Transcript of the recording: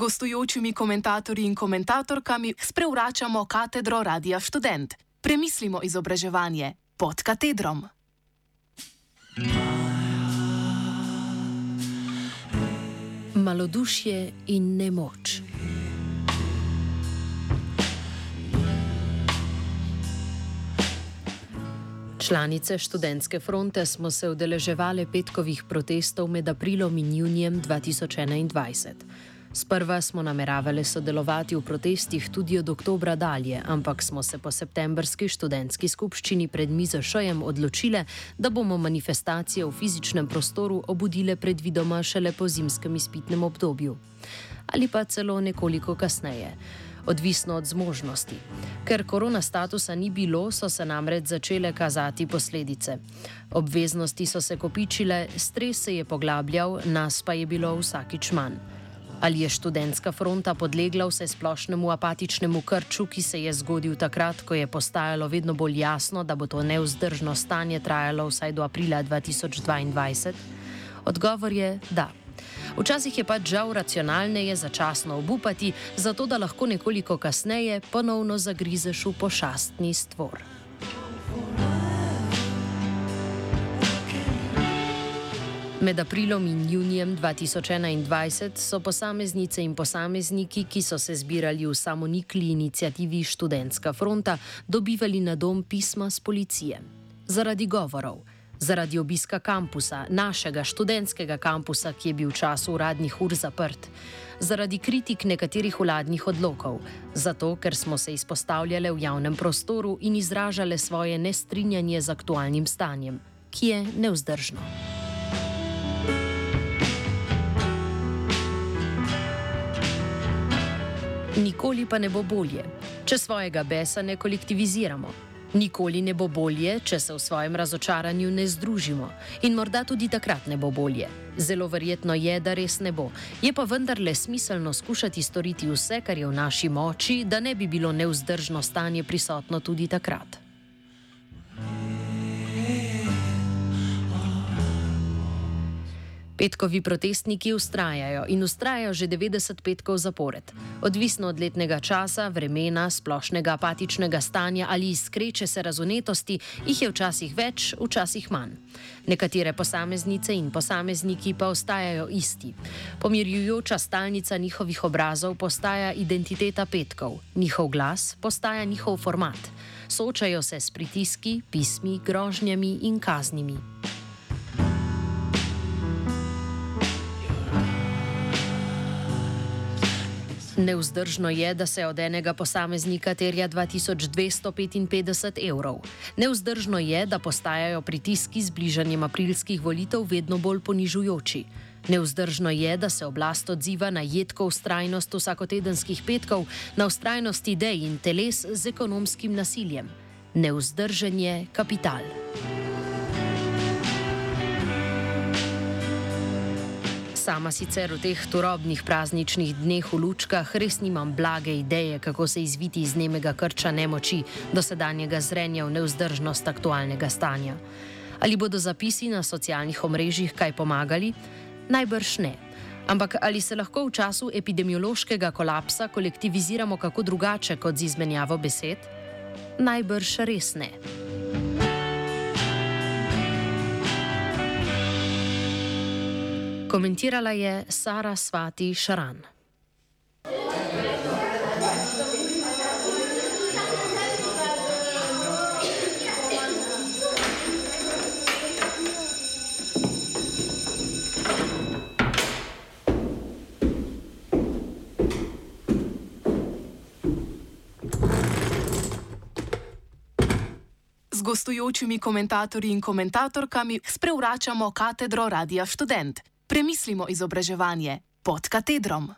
gostujočimi komentatorji in komentatorkami sprevračamo katedro Radia Student. Premislimo izobraževanje pod katedrom. Malodušje in nemoč. Članice študentske fronte smo se udeleževali petkovih protestov med aprilom in junijem 2021. Sprva smo nameravali sodelovati v protestih tudi od oktobra dalje, ampak smo se po septembrski študentski skupščini pred mizo šojem odločili, da bomo manifestacije v fizičnem prostoru obudile predvidoma šele po zimskem izpitnem obdobju. Ali pa celo nekoliko kasneje odvisno od zmožnosti. Ker korona statusa ni bilo, so se namreč začele kazati posledice. Obveznosti so se kopičile, stres se je poglabljal, nas pa je bilo vsakič manj. Ali je študentska fronta podlegla vse splošnemu apatičnemu krču, ki se je zgodil takrat, ko je postajalo vedno bolj jasno, da bo to neuzdržno stanje trajalo vsaj do aprila 2022? Odgovor je da. Včasih je pač žal racionalneje začasno obupati, zato da lahko nekoliko kasneje ponovno zagrizeš v pošastni stvor. Med aprilom in junijem 2021 so posameznice in posamezniki, ki so se zbirali v samonikli inicijativi Študentska fronta, dobivali na dom pisma z policije. Zaradi govorov zaradi obiska kampusa, našega študentskega kampusa, ki je bil v času uradnih ur zaprt, zaradi kritik nekaterih vladnih odlokov, zato ker smo se izpostavljali v javnem prostoru in izražali svoje nestrinjanje z aktualnim stanjem, ki je neuzdržno. Nikoli pa ne bo bolje, če svojega besa ne kolektiviziramo. Nikoli ne bo bolje, če se v svojem razočaranju ne združimo. In morda tudi takrat ne bo bolje. Zelo verjetno je, da res ne bo. Je pa vendarle smiselno skušati storiti vse, kar je v naši moči, da ne bi bilo neuzdržno stanje prisotno tudi takrat. Petkovi protestniki ustrajajo in ustrajajo že 90 petkov zapored. Odvisno od letnega časa, vremena, splošnega apatičnega stanja ali iskreče se razunetosti, jih je včasih več, včasih manj. Nekatere posameznice in posamezniki pa ostajajo isti. Pomirjujoča stalnica njihovih obrazov postaja identiteta petkov, njihov glas postaja njihov format. Soočajo se s pritiski, pismi, grožnjami in kaznimi. Neuzdržno je, da se od enega posameznika terja 2255 evrov. Neuzdržno je, da postajajo pritiski z bližanjem aprilskih volitev vedno bolj ponižujoči. Neuzdržno je, da se oblast odziva na jedko ustrajnost vsakotedenskih petkov, na ustrajnost idej in teles z ekonomskim nasiljem. Neuzdržen je kapital. Sama sicer v teh turobnih prazničnih dneh v lučkah res nimam blage ideje, kako se izviti iz nemega krča nemoči do sedanjega zrenja v neuzdržnost aktualnega stanja. Ali bodo zapisi na socialnih omrežjih kaj pomagali? Najbrž ne. Ampak ali se lahko v času epidemiološkega kolapsa kolektiviziramo kako drugače kot z izmenjavo besed? Najbrž res ne. Komentirala je Sara Svati Šaran. Z gostujočimi komentatorji in komentatorkami sprevračamo katedro Radia Student. Premislimo izobraževanje pod katedrom.